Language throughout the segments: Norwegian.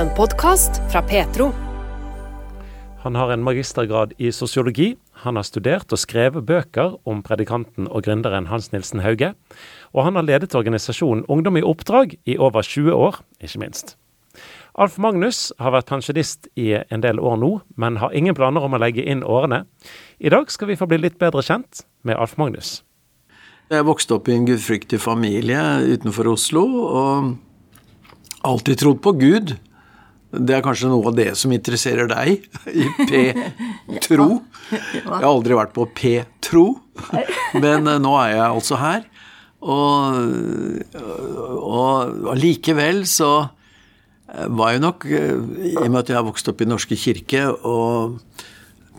En podkast fra Petro. Han har en magistergrad i sosiologi. Han har studert og skrevet bøker om predikanten og gründeren Hans Nilsen Hauge. Og han har ledet organisasjonen Ungdom i oppdrag i over 20 år, ikke minst. Alf Magnus har vært pensjonist i en del år nå, men har ingen planer om å legge inn årene. I dag skal vi få bli litt bedre kjent med Alf Magnus. Jeg vokste opp i en gudfryktig familie utenfor Oslo, og alltid trodd på Gud. Det er kanskje noe av det som interesserer deg i P-tro. Jeg har aldri vært på P-tro, men eh, nå er jeg altså her. Og, og, og likevel så var jeg nok I og med at jeg har vokst opp i Norske kirke og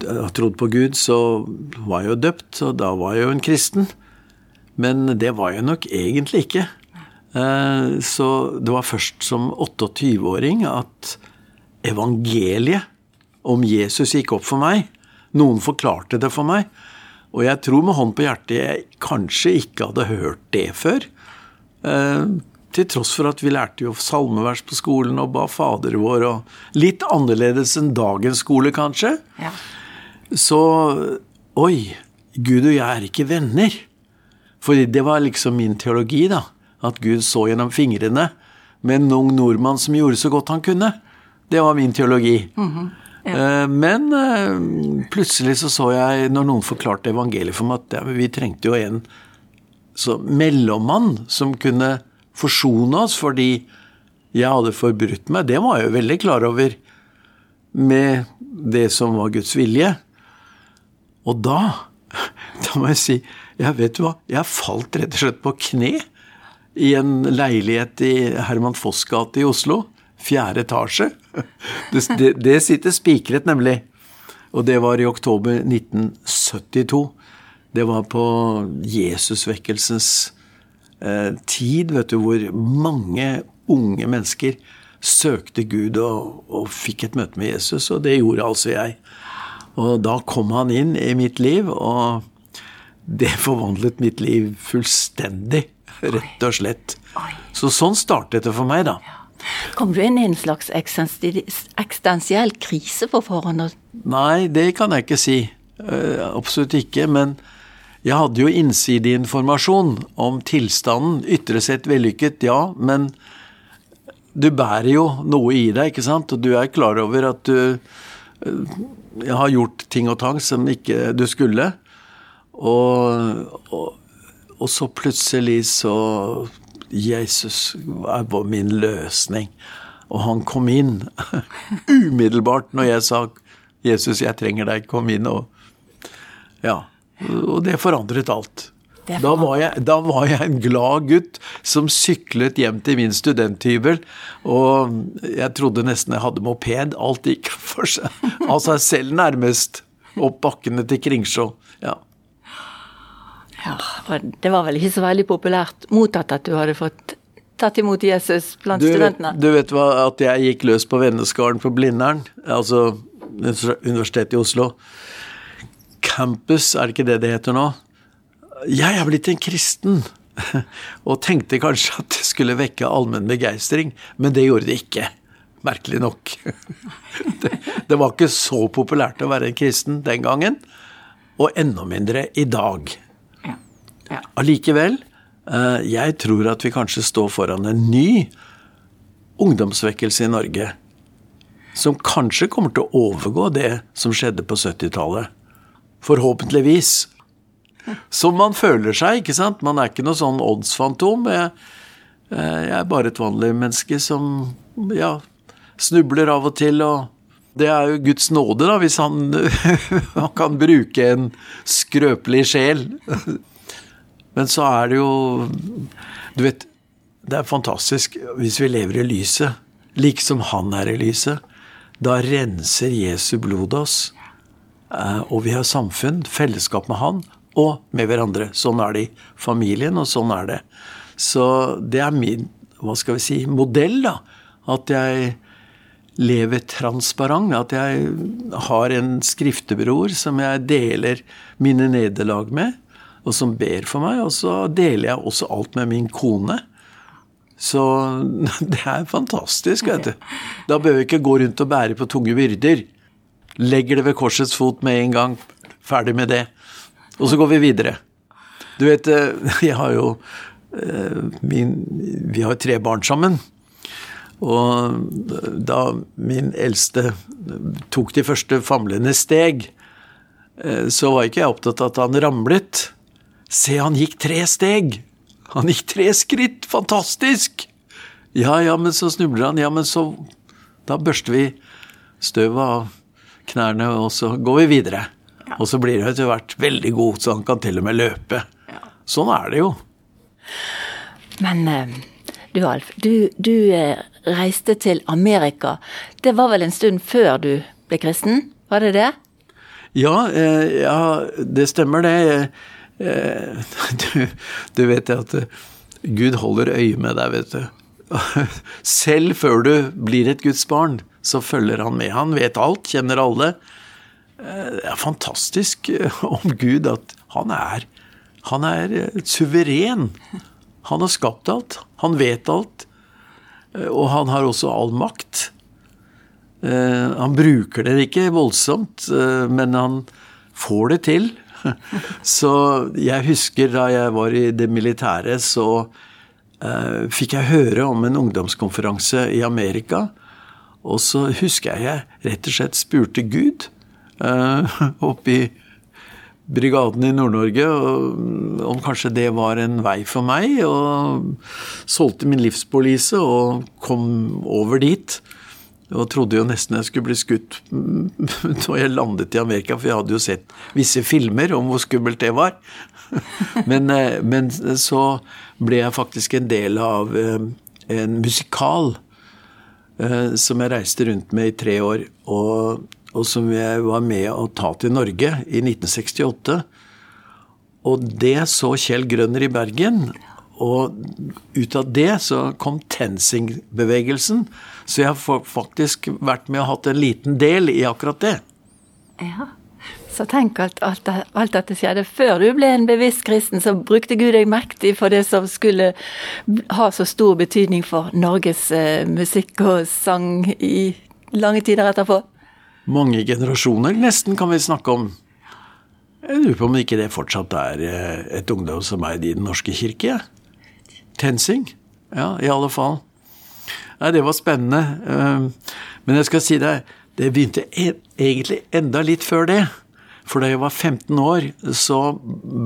har trodd på Gud, så var jeg jo døpt, og da var jeg jo en kristen. Men det var jeg nok egentlig ikke. Eh, så det var først som 28-åring at evangeliet om Jesus gikk opp for meg. Noen forklarte det for meg. Og jeg tror med hånd på hjertet jeg kanskje ikke hadde hørt det før. Eh, til tross for at vi lærte jo salmevers på skolen og ba Fader vår og Litt annerledes enn dagens skole, kanskje. Ja. Så Oi, Gud og jeg er ikke venner. For det var liksom min teologi, da. At Gud så gjennom fingrene med en ung nordmann som gjorde så godt han kunne. Det var min teologi. Mm -hmm. ja. Men eh, plutselig så så jeg, når noen forklarte evangeliet for meg, at ja, vi trengte jo en mellommann som kunne forsone oss fordi jeg hadde forbrutt meg. Det var jeg jo veldig klar over med det som var Guds vilje. Og da, da må jeg si jeg vet du hva, jeg falt rett og slett på kne i en leilighet i Herman Foss gate i Oslo. Fjerde etasje. Det, det, det sitter spikret, nemlig. Og det var i oktober 1972. Det var på Jesusvekkelsens eh, tid, vet du, hvor mange unge mennesker søkte Gud og, og fikk et møte med Jesus, og det gjorde altså jeg. Og da kom han inn i mitt liv, og det forvandlet mitt liv fullstendig. Rett og slett. Så sånn startet det for meg, da. Kom du inn i en slags eksistensiell krise på forhånd? Nei, det kan jeg ikke si. Uh, absolutt ikke. Men jeg hadde jo innsideinformasjon om tilstanden. Ytre sett vellykket, ja. Men du bærer jo noe i deg, ikke sant? Og du er klar over at du uh, har gjort ting og tang som ikke du skulle. Og, og, og så plutselig så Jesus var min løsning. Og han kom inn umiddelbart når jeg sa 'Jesus, jeg trenger deg, kom inn'. Og, ja, og det forandret alt. Da var, jeg, da var, jeg, en glad gutt som syklet hjem til min studenthybel. Og jeg trodde nesten jeg hadde moped. Alt gikk for seg av seg selv nærmest. Opp bakkene til Kringsjå. Ja. Ja, Det var vel ikke så veldig populært mottatt at du hadde fått tatt imot Jesus blant du, studentene? Du vet hva, at jeg gikk løs på venneskaren på Blindern, altså Universitetet i Oslo. Campus, er det ikke det det heter nå? Jeg er blitt en kristen! Og tenkte kanskje at det skulle vekke allmenn begeistring, men det gjorde det ikke. Merkelig nok. Det, det var ikke så populært å være en kristen den gangen, og enda mindre i dag. Allikevel, eh, jeg tror at vi kanskje står foran en ny ungdomsvekkelse i Norge. Som kanskje kommer til å overgå det som skjedde på 70-tallet. Forhåpentligvis. Som man føler seg, ikke sant. Man er ikke noe sånn oddsfantom. Jeg, eh, jeg er bare et vanlig menneske som ja, snubler av og til. og det er jo Guds nåde, da, hvis han, han kan bruke en skrøpelig sjel men så er det jo Du vet, det er fantastisk hvis vi lever i lyset, liksom han er i lyset. Da renser Jesu blod oss. Eh, og vi har samfunn, fellesskap med han og med hverandre. Sånn er det i familien, og sånn er det. Så det er min hva skal vi si, modell, da. At jeg lever transparent. At jeg har en skriftebror som jeg deler mine nederlag med og som ber for meg. Og så deler jeg også alt med min kone. Så det er fantastisk, vet du. Da bør vi ikke gå rundt og bære på tunge byrder. Legger det ved korsets fot med en gang. Ferdig med det. Og så går vi videre. Du vet, eh, jeg har jo eh, min, Vi har tre barn sammen. Og da min eldste tok de første famlende steg, eh, så var ikke jeg opptatt av at han ramlet. Se, han gikk tre steg! Han gikk tre skritt! Fantastisk! Ja, ja, men så snubler han. Ja, men så Da børster vi støvet av knærne, og så går vi videre. Og så blir han etter hvert veldig god, så han kan til og med løpe. Sånn er det jo. Men eh, du Alf, du, du eh, reiste til Amerika. Det var vel en stund før du ble kristen? Var det det? Ja, eh, ja det stemmer det. Du, du vet at Gud holder øye med deg, vet du. Selv før du blir et Guds barn, så følger han med. Han vet alt, kjenner alle. Det er fantastisk om Gud at han er, han er suveren. Han har skapt alt. Han vet alt. Og han har også all makt. Han bruker det ikke voldsomt, men han får det til. Så jeg husker da jeg var i det militære, så uh, fikk jeg høre om en ungdomskonferanse i Amerika. Og så husker jeg jeg rett og slett spurte Gud uh, oppe i brigaden i Nord-Norge om kanskje det var en vei for meg. Og solgte min livspolise og kom over dit. Og trodde jo nesten jeg skulle bli skutt da jeg landet i Amerika, for jeg hadde jo sett visse filmer om hvor skummelt det var. Men, men så ble jeg faktisk en del av en musikal som jeg reiste rundt med i tre år, og, og som jeg var med å ta til Norge i 1968. Og det så Kjell Grønner i Bergen, og ut av det så kom TenSing-bevegelsen. Så jeg har faktisk vært med og hatt en liten del i akkurat det. Ja, Så tenk at alt, alt dette skjedde før du ble en bevisst kristen, så brukte Gud deg mektig for det som skulle ha så stor betydning for Norges eh, musikk og sang i lange tider etterpå. Mange generasjoner nesten kan vi snakke om. Jeg lurer på om ikke det fortsatt er et ungdom som er i Den norske kirke. TenSing. Ja, i alle fall. Nei, det var spennende. Ehm, men jeg skal si deg, det begynte e-, egentlig enda litt før det. For da jeg var 15 år, så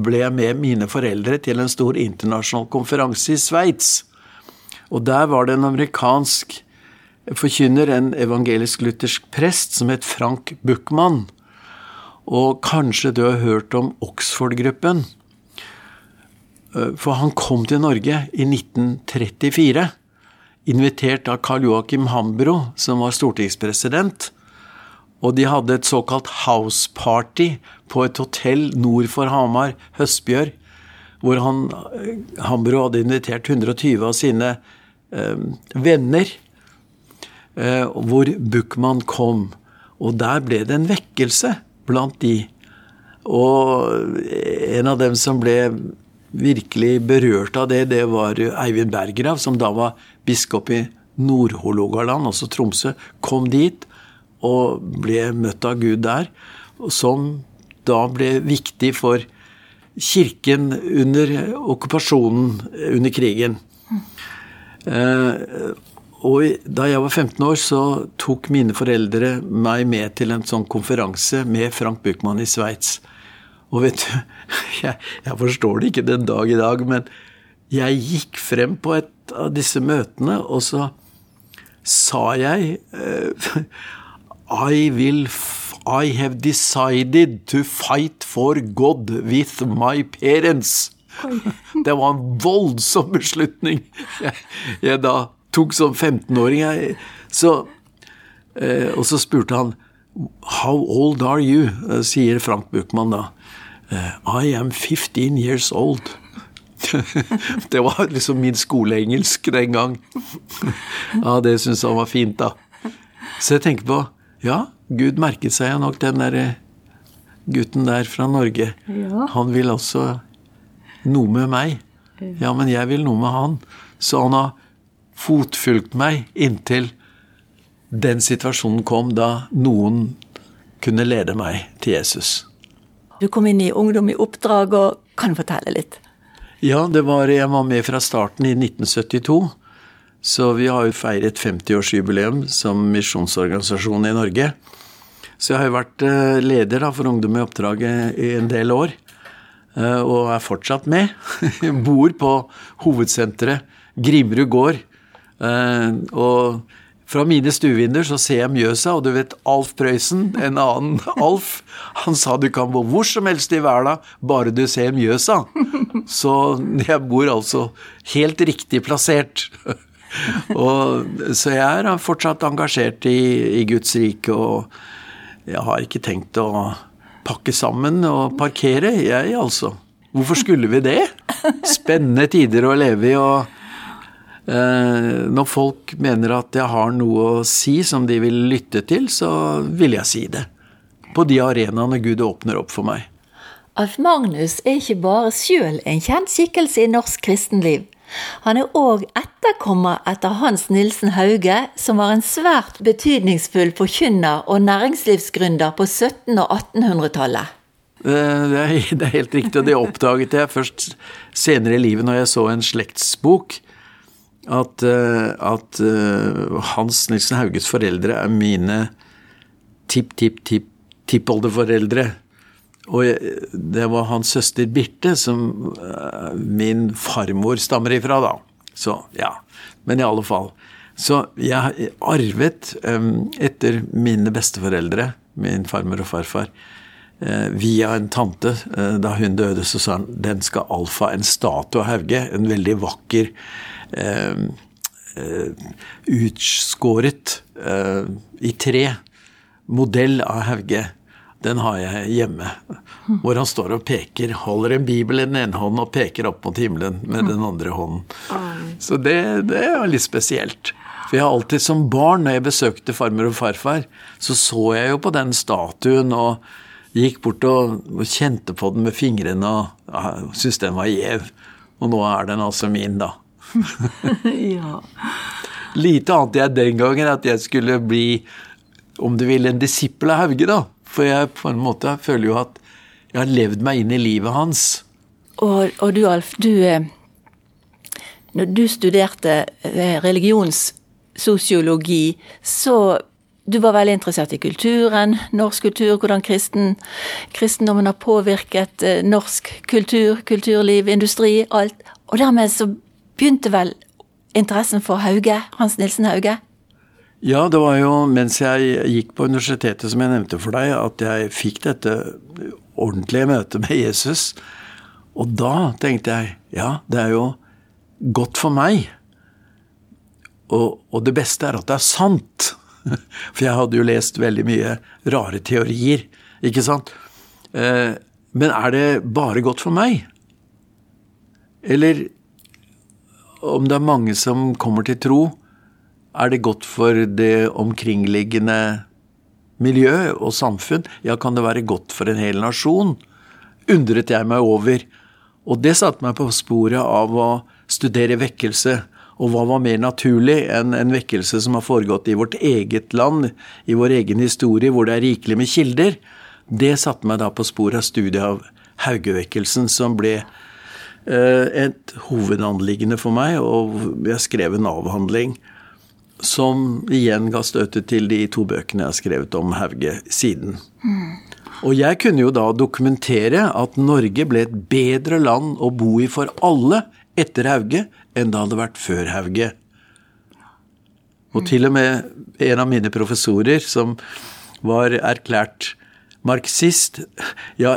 ble jeg med mine foreldre til en stor internasjonal konferanse i Sveits. Og der var det en amerikansk forkynner, en evangelisk-luthersk prest, som het Frank Buchmann. Og kanskje du har hørt om Oxford-gruppen? For han kom til Norge i 1934 invitert av Karl Joakim Hambro, som var stortingspresident. Og de hadde et såkalt house party på et hotell nord for Hamar, Høstbjørg, hvor han, Hambro hadde invitert 120 av sine eh, venner. Eh, hvor Buchmann kom. Og der ble det en vekkelse blant de. Og en av dem som ble virkelig berørt av det, det var Eivind Berggrav, som da var biskop i Nord-Hålogaland, altså Tromsø, kom dit og ble møtt av Gud der. Som da ble viktig for kirken under okkupasjonen under krigen. Eh, og da jeg var 15 år, så tok mine foreldre meg med til en sånn konferanse med Frank Buchmann i Sveits. Og vet du, jeg, jeg, forstår det ikke den dag i dag, men jeg gikk frem på et av disse møtene, og så sa jeg uh, I will I have decided to fight for God with my parents. Det var en voldsom beslutning jeg, jeg da tok som 15-åring. Så, uh, og så spurte han How old are you? sier Frank Buchmann da. Uh, I am 15 years old. det var liksom min skoleengelsk den gang. ja, det syntes han var fint, da. Så jeg tenker på Ja, Gud merket seg nok den der eh, gutten der fra Norge. Ja. Han vil også noe med meg. Ja, men jeg vil noe med han. Så han har fotfulgt meg inntil den situasjonen kom da noen kunne lede meg til Jesus. Du kom inn i Ungdom i oppdrag, og kan du fortelle litt? Ja, var, jeg var med fra starten i 1972. Så vi har jo feiret 50-årsjubileum som misjonsorganisasjon i Norge. Så jeg har jo vært eh, leder for Ungdom i oppdraget i en del år. Eh, og er fortsatt med. Jeg Bor på hovedsenteret Grimrud gård. Eh, og fra mine stuevinduer så ser jeg Mjøsa, og du vet Alf Prøysen, en annen Alf, han sa du kan bo hvor som helst i verden, bare du ser Mjøsa. Så jeg bor altså helt riktig plassert. Og, så jeg er fortsatt engasjert i, i Guds rike, og jeg har ikke tenkt å pakke sammen og parkere, jeg altså. Hvorfor skulle vi det? Spennende tider å leve i. og når folk mener at jeg har noe å si som de vil lytte til, så vil jeg si det. På de arenaene Gud åpner opp for meg. Alf Magnus er ikke bare sjøl en kjent skikkelse i norsk kristenliv. Han er òg etterkommer etter Hans Nilsen Hauge, som var en svært betydningsfull forkynner og næringslivsgründer på 1700- og 1800-tallet. Eh, det er helt riktig, og det oppdaget jeg først senere i livet når jeg så en slektsbok at, eh, at uh, Hans Nilsen Hauges foreldre er mine tipp-tipp-tipp-tippoldeforeldre. Og det var hans søster Birte som uh, min farmor stammer ifra, da. Så ja. Men i alle fall. Så jeg arvet etter mine besteforeldre, min farmor og farfar, via en tante. da hun døde, så sa han den skal Alfa, en statue av Hauge. En veldig vakker Eh, eh, utskåret eh, i tre modell av Hauge. Den har jeg hjemme. Hvor han står og peker, holder en bibel i den ene hånden og peker opp mot himmelen med den andre hånden. Så det, det er litt spesielt. For jeg har alltid som barn, når jeg besøkte farmor og farfar, så så jeg jo på den statuen og gikk bort og, kjente på den med fingrene og ja, syntes den var gjev. Og nå er den altså min, da. ja. Lite ante jeg den gangen at jeg skulle bli, om du vil, en disippel av Hauge, da. For jeg på en måte føler jo at jeg har levd meg inn i livet hans. Og, og du Alf, du eh, Når du studerte eh, religionssosiologi, så du var veldig interessert i kulturen, norsk kultur, hvordan kristen, kristendommen har påvirket eh, norsk kultur, kulturliv, industri, alt. Og dermed så begynte vel interessen for Hauge, Hans Nilsen Hauge? Ja, det var jo mens jeg gikk på universitetet, som jeg nevnte for deg, at jeg fikk dette ordentlige møtet med Jesus. Og da tenkte jeg ja, det er jo godt for meg. Og, og det beste er at det er sant. For jeg hadde jo lest veldig mye rare teorier, ikke sant. Eh, men er det bare godt for meg? Eller om det er mange som kommer til tro, er det godt for det omkringliggende miljø og samfunn? Ja, kan det være godt for en hel nasjon? Undret jeg meg over. Og det satte meg på sporet av å studere vekkelse. Og hva var mer naturlig enn en vekkelse som har foregått i vårt eget land, i vår egen historie, hvor det er rikelig med kilder? Det satte meg da på sporet av studiet av Haugevekkelsen, som ble Eh, et hovedanliggende for meg, og jeg skrev en avhandling som igjen ga støtet til de to bøkene jeg har skrevet om Hauge siden. Mm. Og jeg kunne jo da dokumentere at Norge ble et bedre land å bo i for alle etter Hauge enn det hadde vært før Hauge. Og til og med en av mine professorer, som var erklært marxist, ja,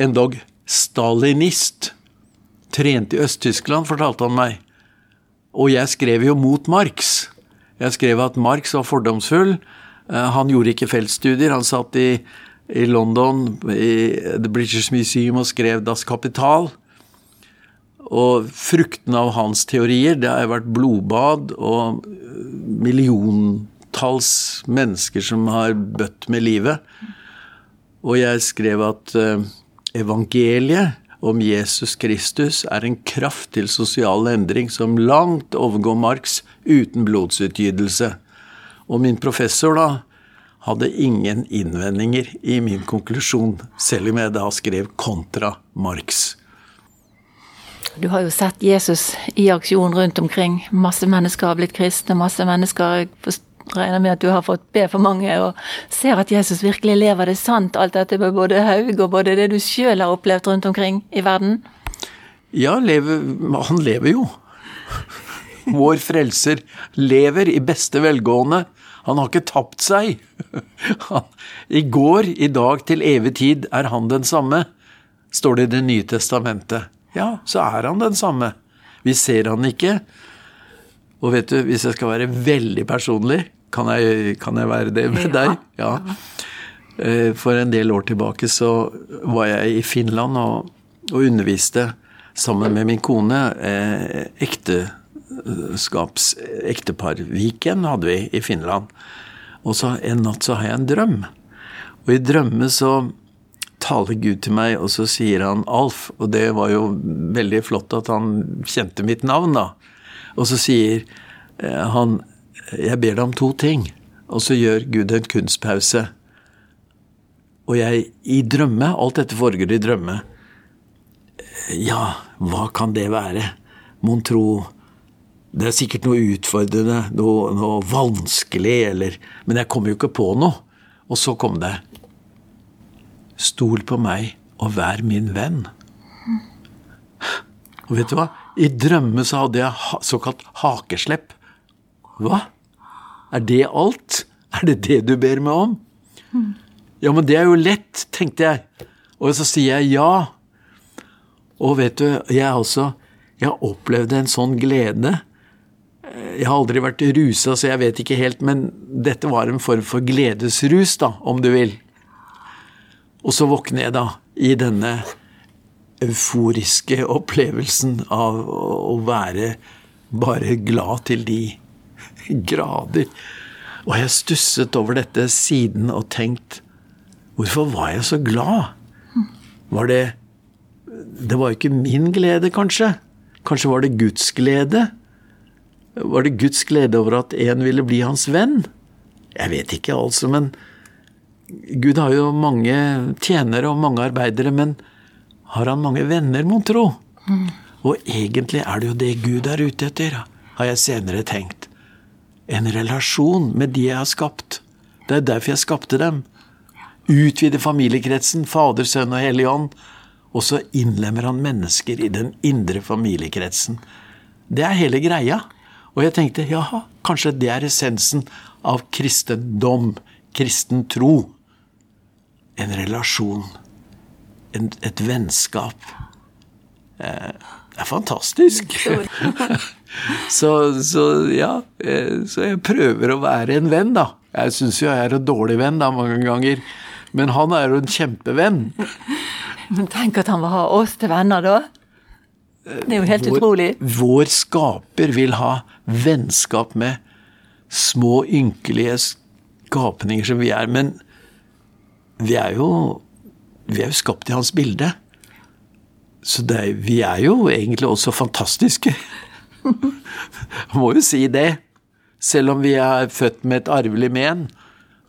endog stalinist, trente i Øst-Tyskland, fortalte han meg. Og jeg skrev jo mot Marx. Jeg skrev at Marx var fordomsfull. Eh, han gjorde ikke feltstudier. Han satt i, i London, i The British Museum, og skrev Das Kapital. Og frukten av hans teorier, det har vært blodbad og milliontalls mennesker som har bøtt med livet. Og jeg skrev at eh, evangeliet om Jesus Kristus er en kraft til sosial endring som langt overgår Marx uten blodsutgytelse. Og min professor, da, hadde ingen innvendinger i min konklusjon, selv om jeg da skrev kontra Marx. Du har jo sett Jesus i aksjon rundt omkring. Masse mennesker har blitt kristne, masse mennesker regner med at du har fått be for mange, og ser at Jesus virkelig lever det sant, alt dette med både Haug og både det du sjøl har opplevd rundt omkring i verden? Ja, lever, han lever jo. Vår frelser lever i beste velgående. Han har ikke tapt seg. I går, i dag, til evig tid er han den samme, står det i Det nye testamentet. Ja, så er han den samme. Vi ser han ikke. Og vet du, hvis jeg skal være veldig personlig, kan jeg, kan jeg være det med deg? Ja. Eh, for en del år tilbake så var jeg i Finland og, og underviste sammen med min kone. Eh, ekteskaps... Ekteparviken hadde vi i Finland. Og så en natt så har jeg en drøm. Og i drømme så taler Gud til meg, og så sier han Alf. Og det var jo veldig flott at han kjente mitt navn, da. Og så sier eh, han jeg ber deg om to ting. Og så gjør Gud en kunstpause. Og jeg i drømme Alt dette foregår i drømme. Ja, hva kan det være? Mon tro Det er sikkert noe utfordrende, noe, noe vanskelig, eller Men jeg kommer jo ikke på noe. Og så kom det. Stol på meg og vær min venn. Og vet du hva? I drømme så hadde jeg såkalt hakeslepp. Hva? Er det alt? Er det det du ber meg om? Ja, men det er jo lett, tenkte jeg. Og så sier jeg ja. Og vet du, jeg også Jeg opplevde en sånn glede. Jeg har aldri vært rusa, så jeg vet ikke helt, men dette var en form for gledesrus, da, om du vil. Og så våkner jeg da i denne euforiske opplevelsen av å være bare glad til de grader. Og jeg stusset over dette siden og tenkt Hvorfor var jeg så glad? Var det Det var jo ikke min glede, kanskje. Kanskje var det Guds glede? Var det Guds glede over at en ville bli hans venn? Jeg vet ikke, altså, men Gud har jo mange tjenere og mange arbeidere, men har han mange venner, mon tro? Mm. Og egentlig er det jo det Gud er ute etter, har jeg senere tenkt en relasjon med de jeg har skapt. Det er derfor jeg skapte dem. Utvide familiekretsen, Fader, Sønn og Hellig Ånd. Og så innlemmer han mennesker i den indre familiekretsen. Det er hele greia. Og jeg tenkte jaha, kanskje det er essensen av kristendom, kristen tro. En relasjon. En, et vennskap. Eh, det er fantastisk. så, så, ja. Eh, så jeg prøver å være en venn, da. Jeg syns jo jeg er en dårlig venn da, mange ganger. Men han er jo en kjempevenn. Men tenk at han vil ha oss til venner, da. Det er jo helt vår, utrolig. Vår skaper vil ha vennskap med små, ynkelige skapninger som vi er. Men vi er jo, vi er jo skapt i hans bilde. Så er, vi er jo egentlig også fantastiske. Må jo si det. Selv om vi er født med et arvelig men.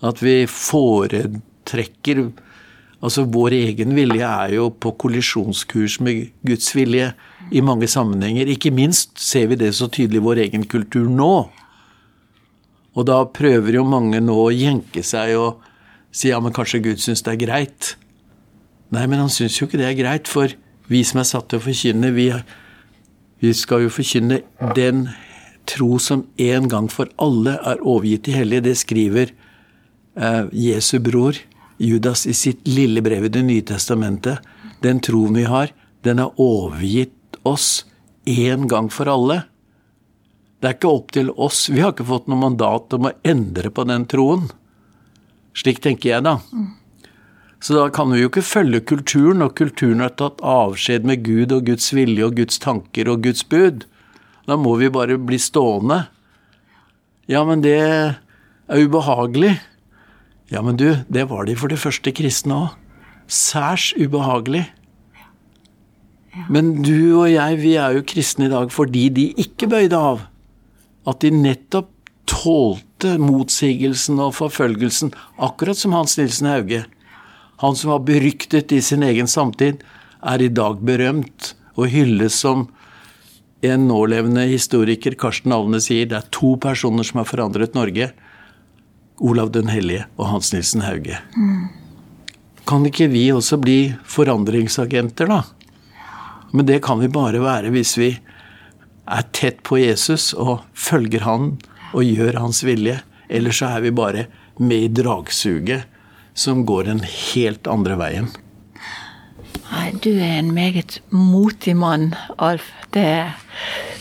At vi foretrekker Altså, vår egen vilje er jo på kollisjonskurs med Guds vilje i mange sammenhenger. Ikke minst ser vi det så tydelig i vår egen kultur nå. Og da prøver jo mange nå å jenke seg og si ja, men kanskje Gud syns det er greit. Nei, men han syns jo ikke det er greit, for vi som er satt til å forkynne, vi, vi skal jo forkynne den tro som en gang for alle er overgitt til hellige. Det skriver eh, Jesu bror Judas i sitt lille brev i Det nye testamentet. Den troen vi har, den er overgitt oss en gang for alle. Det er ikke opp til oss. Vi har ikke fått noe mandat om å endre på den troen. Slik tenker jeg, da. Så da kan vi jo ikke følge kulturen, og kulturen har tatt avskjed med Gud og Guds vilje og Guds tanker og Guds bud. Da må vi bare bli stående. Ja, men det er ubehagelig. Ja, men du, det var de for de første kristne òg. Særs ubehagelig. Men du og jeg, vi er jo kristne i dag fordi de ikke bøyde av. At de nettopp tålte motsigelsen og forfølgelsen, akkurat som Hans Nilsen Hauge. Han som var beryktet i sin egen samtid, er i dag berømt og hylles som en nålevende historiker, Karsten Alne, sier det er to personer som har forandret Norge. Olav den hellige og Hans Nilsen Hauge. Mm. Kan ikke vi også bli forandringsagenter, da? Men det kan vi bare være hvis vi er tett på Jesus og følger han og gjør hans vilje. Ellers så er vi bare med i dragsuget som går den helt andre veien. Nei, du er en meget motig mann, Alf. Det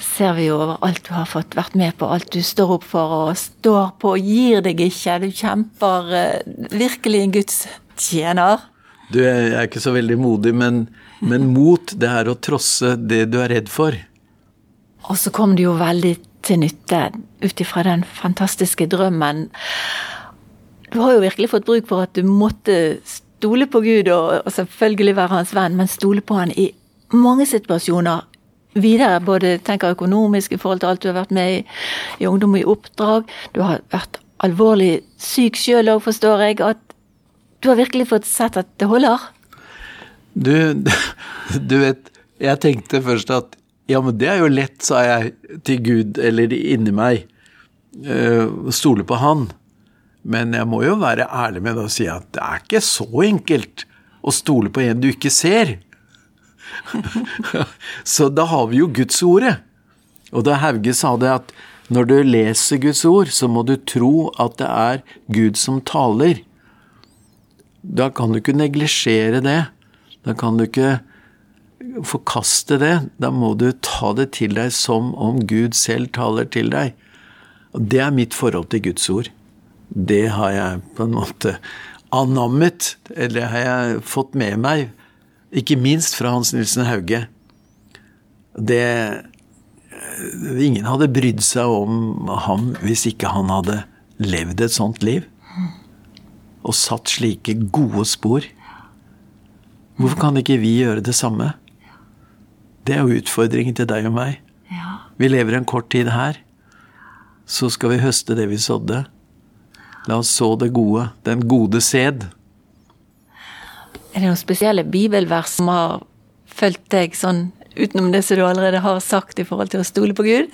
ser vi jo over alt du har fått vært med på, alt du står opp for og står på og gir deg ikke. Du kjemper uh, virkelig en Guds tjener. Du, jeg er ikke så veldig modig, men, men mot, det er å trosse det du er redd for. Og så kom det jo veldig til nytte ut ifra den fantastiske drømmen. Du har jo virkelig fått bruk for at du måtte stole på Gud og, og selvfølgelig være hans venn, men stole på han i mange situasjoner videre, både tenker økonomisk i forhold til alt du har vært med i, i Ungdom i oppdrag. Du har vært alvorlig syk sjøl òg, forstår jeg. At du har virkelig fått sett at det holder? Du, du vet, jeg tenkte først at ja, men det er jo lett, sa jeg til Gud, eller inni meg. Uh, stole på Han. Men jeg må jo være ærlig med det og si at det er ikke så enkelt å stole på en du ikke ser. så da har vi jo Guds ordet. Og da Hauge sa det at når du leser Guds ord, så må du tro at det er Gud som taler da kan du ikke neglisjere det. Da kan du ikke forkaste det. Da må du ta det til deg som om Gud selv taler til deg. Og Det er mitt forhold til Guds ord. Det har jeg på en måte anammet, eller har jeg fått med meg, ikke minst fra Hans Nilsen Hauge. Det Ingen hadde brydd seg om ham hvis ikke han hadde levd et sånt liv og satt slike gode spor. Hvorfor kan ikke vi gjøre det samme? Det er jo utfordringen til deg og meg. Ja. Vi lever en kort tid her. Så skal vi høste det vi sådde. La oss så det gode, den gode sæd. Er det noen spesielle bibelvers som har fulgt deg sånn utenom det som du allerede har sagt i forhold til å stole på Gud?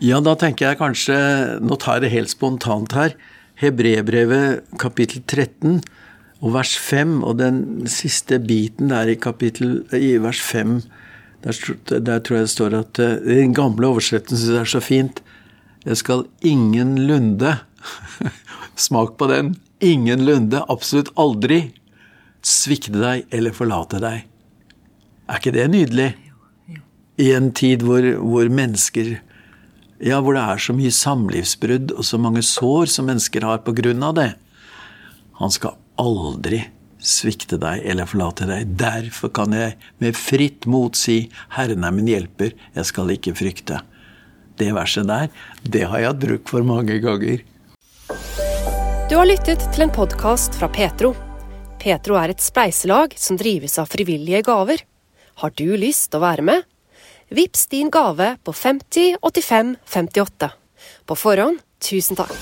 Ja, da tenker jeg kanskje Nå tar jeg det helt spontant her. Hebrebrevet kapittel 13 og vers 5, og den siste biten der i, kapittel, i vers 5 der, der, tror jeg det står at uh, Den gamle oversettelsen er så fint. Jeg skal ingenlunde Smak på den. Ingenlunde, absolutt aldri, svikte deg eller forlate deg. Er ikke det nydelig? I en tid hvor, hvor mennesker ja, hvor det er så mye samlivsbrudd og så mange sår som mennesker har på grunn av det. Han skal aldri svikte deg eller forlate deg. Derfor kan jeg med fritt mot si, Herren er min hjelper, jeg skal ikke frykte. Det verset der, det har jeg hatt bruk for mange ganger. Du har lyttet til en podkast fra Petro. Petro er et spleiselag som drives av frivillige gaver. Har du lyst til å være med? Vips din gave på 50 85 58. På forhånd, tusen takk.